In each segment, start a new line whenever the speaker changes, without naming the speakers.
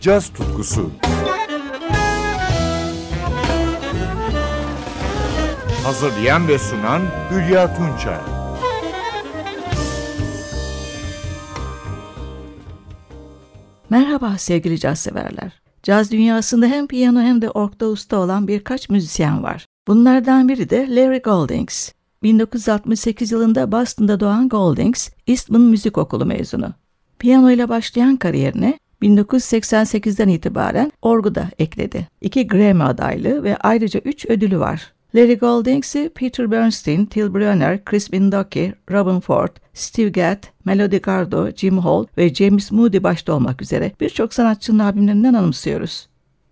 caz tutkusu. Hazırlayan ve sunan Hülya Tunçay.
Merhaba sevgili caz severler. Caz dünyasında hem piyano hem de orkta usta olan birkaç müzisyen var. Bunlardan biri de Larry Goldings. 1968 yılında Boston'da doğan Goldings, Eastman Müzik Okulu mezunu. Piyano ile başlayan kariyerine 1988'den itibaren orgu da ekledi. İki Grammy adaylığı ve ayrıca üç ödülü var. Larry Goldings'i Peter Bernstein, Till Brunner, Chris Bindocki, Robin Ford, Steve Gadd, Melody Gardot, Jim Hall ve James Moody başta olmak üzere birçok sanatçının albümlerinden anımsıyoruz.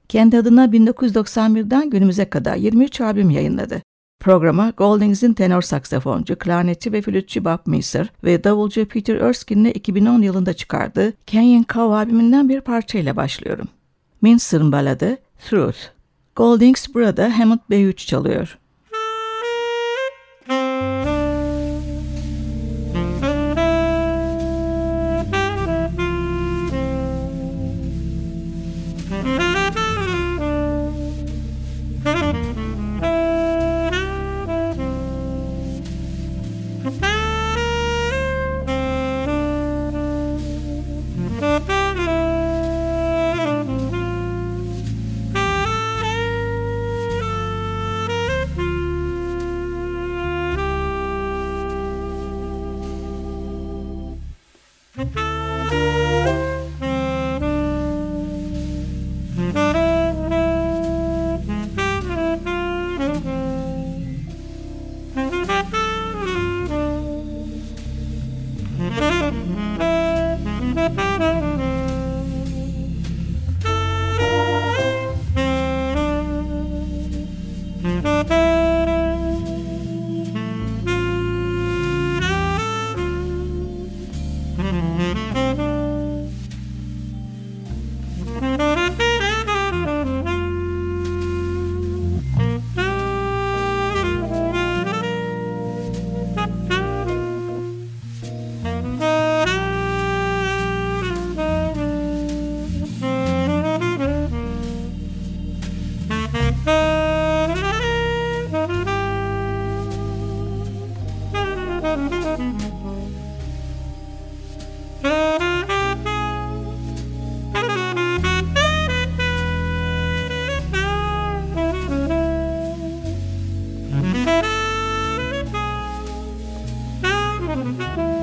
Kendi adına 1991'den günümüze kadar 23 albüm yayınladı. Programa Goldings'in tenor saksafoncu, klarnetçi ve flütçü Bob Messer ve davulcu Peter Erskine'le 2010 yılında çıkardığı Canyon Cow albümünden bir parçayla başlıyorum. Minster'ın baladı Truth. Goldings burada Hammond B3 çalıyor. Thank you. Thank you.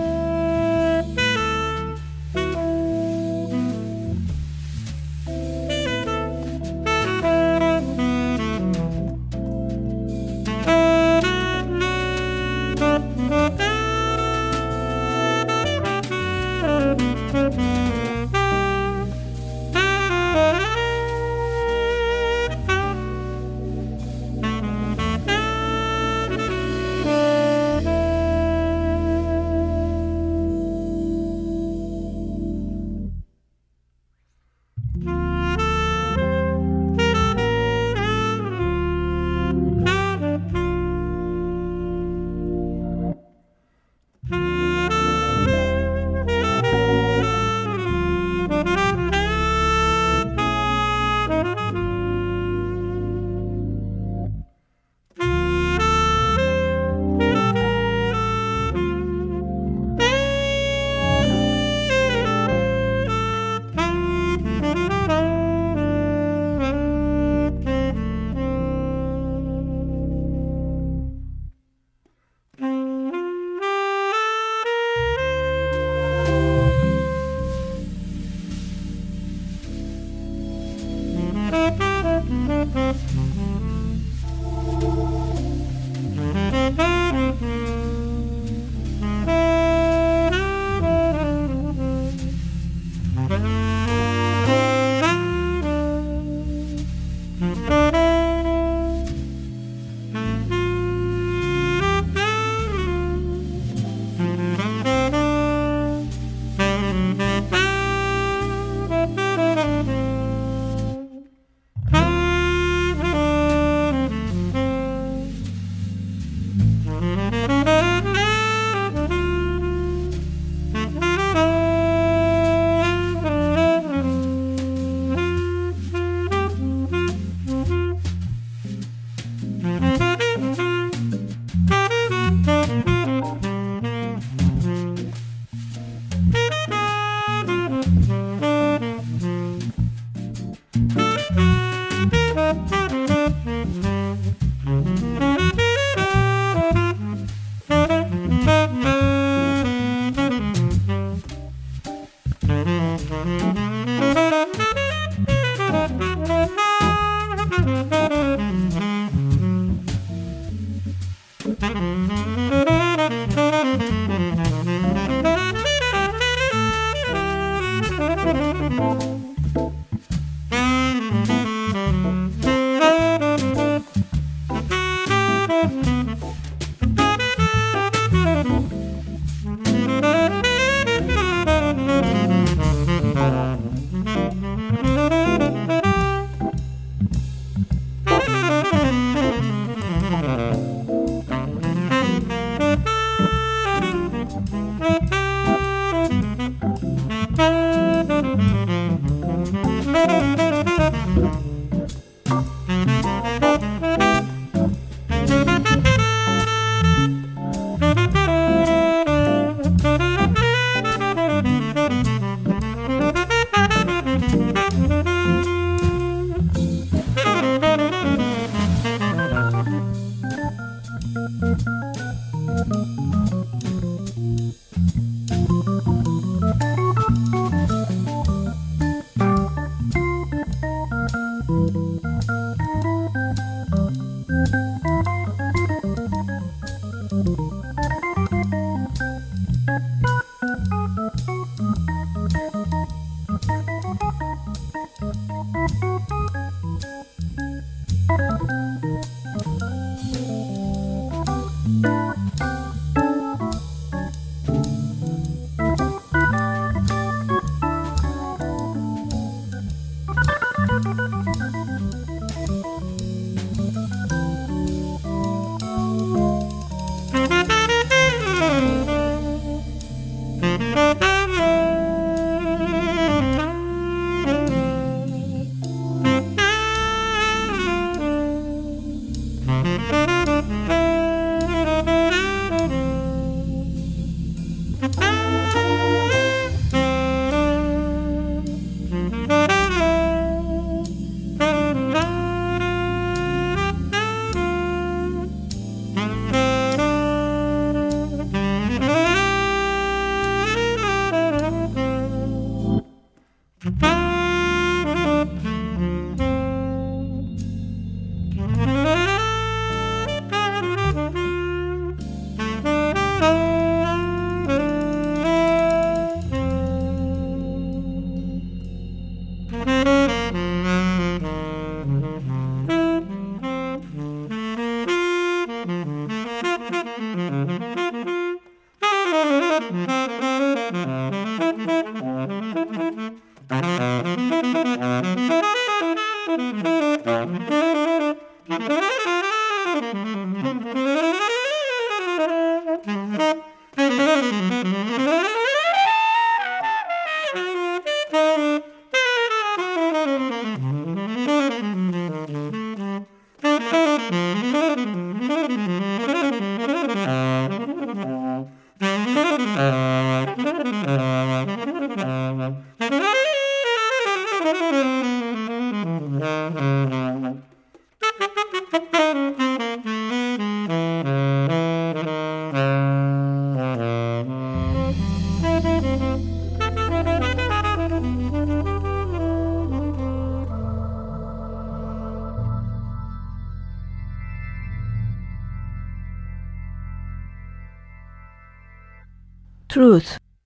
Mm-hmm.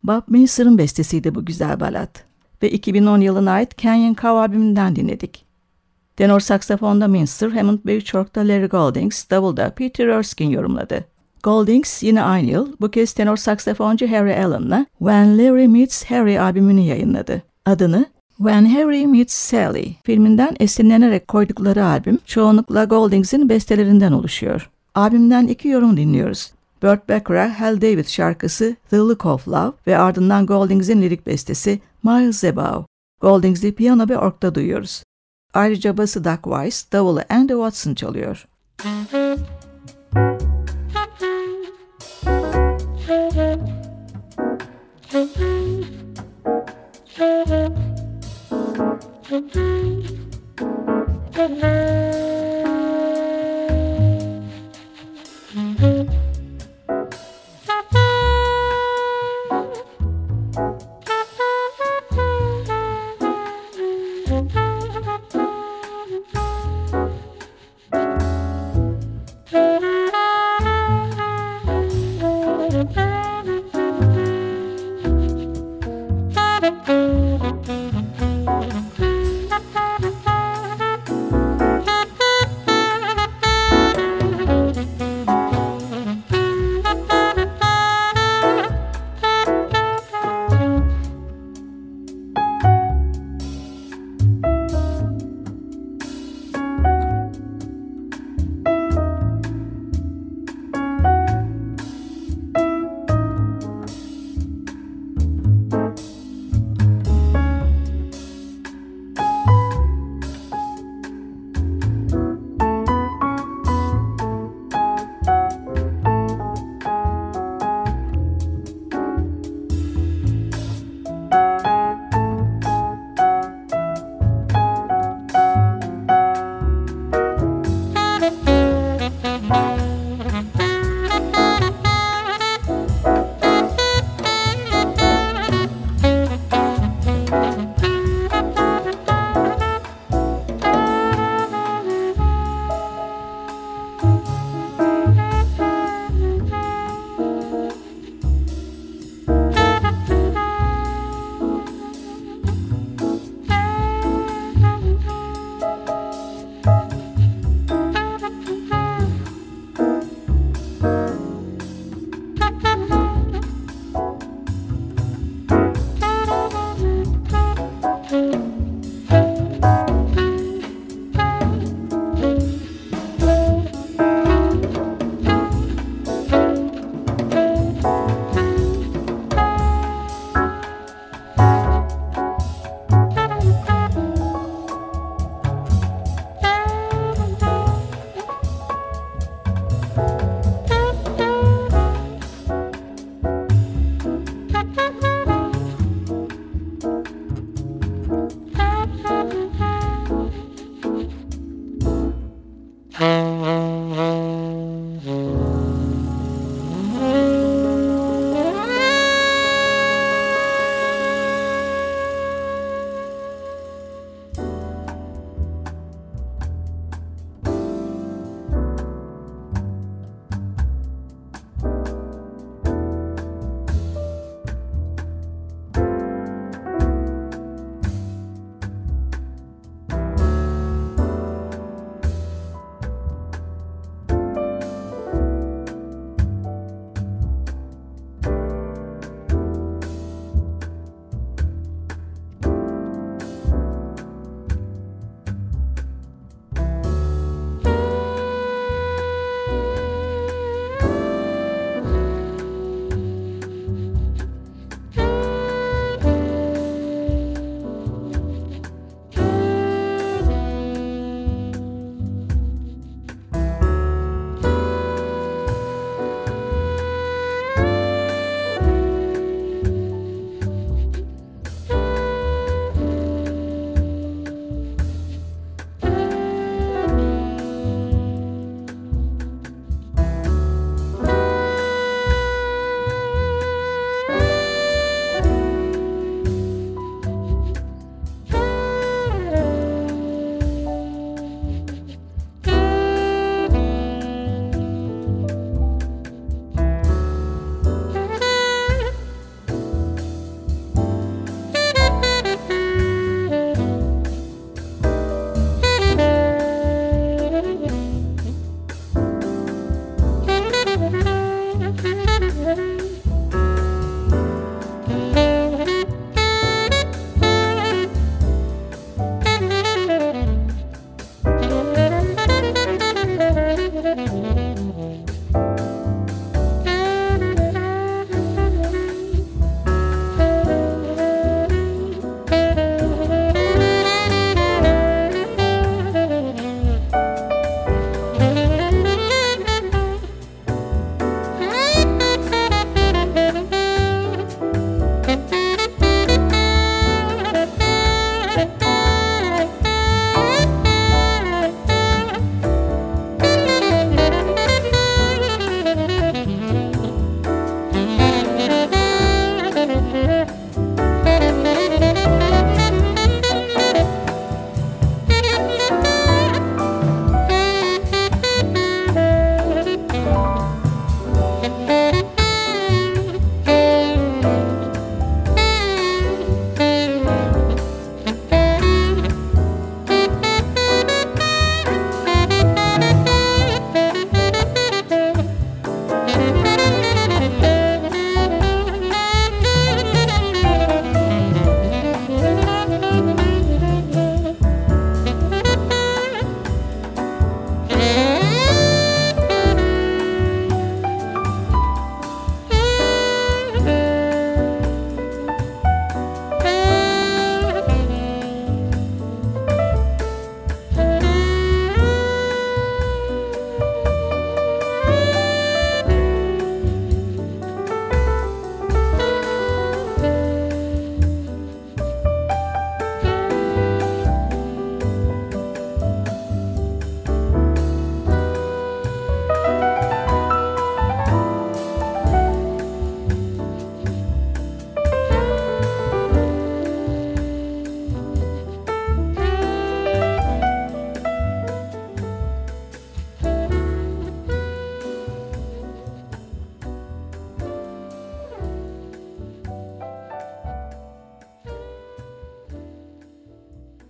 Bob Minster'ın bestesiydi bu güzel balat. Ve 2010 yılına ait Canyon Cow albümünden dinledik. Tenor saksafonda Minster, Hammond ve Chork'ta Larry Goldings, Davulda Peter Erskine yorumladı. Goldings yine aynı yıl bu kez tenor saksafoncu Harry Allen'la When Larry Meets Harry albümünü yayınladı. Adını When Harry Meets Sally filminden esinlenerek koydukları albüm çoğunlukla Goldings'in bestelerinden oluşuyor. Albümden iki yorum dinliyoruz. Burt Bacharach, Hal David şarkısı The Look of Love ve ardından Goldings'in lirik bestesi Miles Above. Goldings'i piyano ve orkta duyuyoruz. Ayrıca bası Doug Weiss, davulu Andy Watson çalıyor.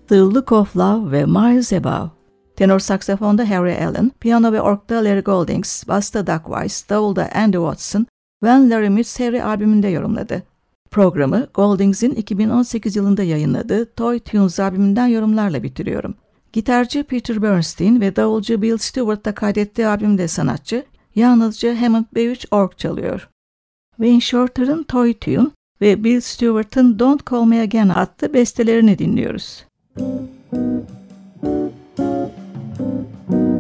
The Look of Love ve Miles Above. Tenor saksafonda Harry Allen, piyano ve orkta Larry Goldings, basta Doug Weiss, davulda Andy Watson, When Larry Meets Harry albümünde yorumladı. Programı Goldings'in 2018 yılında yayınladığı Toy Tunes albümünden yorumlarla bitiriyorum. Gitarcı Peter Bernstein ve davulcu Bill Stewart'ta kaydettiği albümde sanatçı yalnızca Hammond B3 org çalıyor. Wayne Shorter'ın Toy Tune ve Bill Stewart'ın Don't Call Me Again adlı bestelerini dinliyoruz. thank you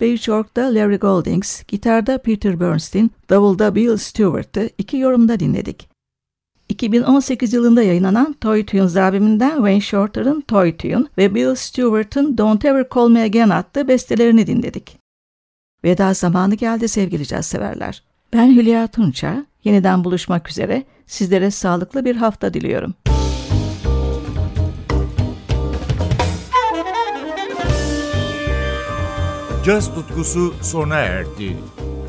ve 3 orkta Larry Goldings, gitarda Peter Bernstein, davulda Bill Stewart'ı iki yorumda dinledik. 2018 yılında yayınlanan Toy Tunes albümünden Wayne Shorter'ın Toy Tune ve Bill Stewart'ın Don't Ever Call Me Again adlı bestelerini dinledik. Veda zamanı geldi sevgili caz severler. Ben Hülya Tunça, yeniden buluşmak üzere sizlere sağlıklı bir hafta diliyorum.
Caz tutkusu sona erdi.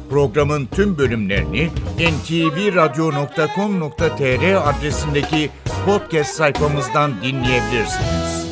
Programın tüm bölümlerini ntvradio.com.tr adresindeki podcast sayfamızdan dinleyebilirsiniz.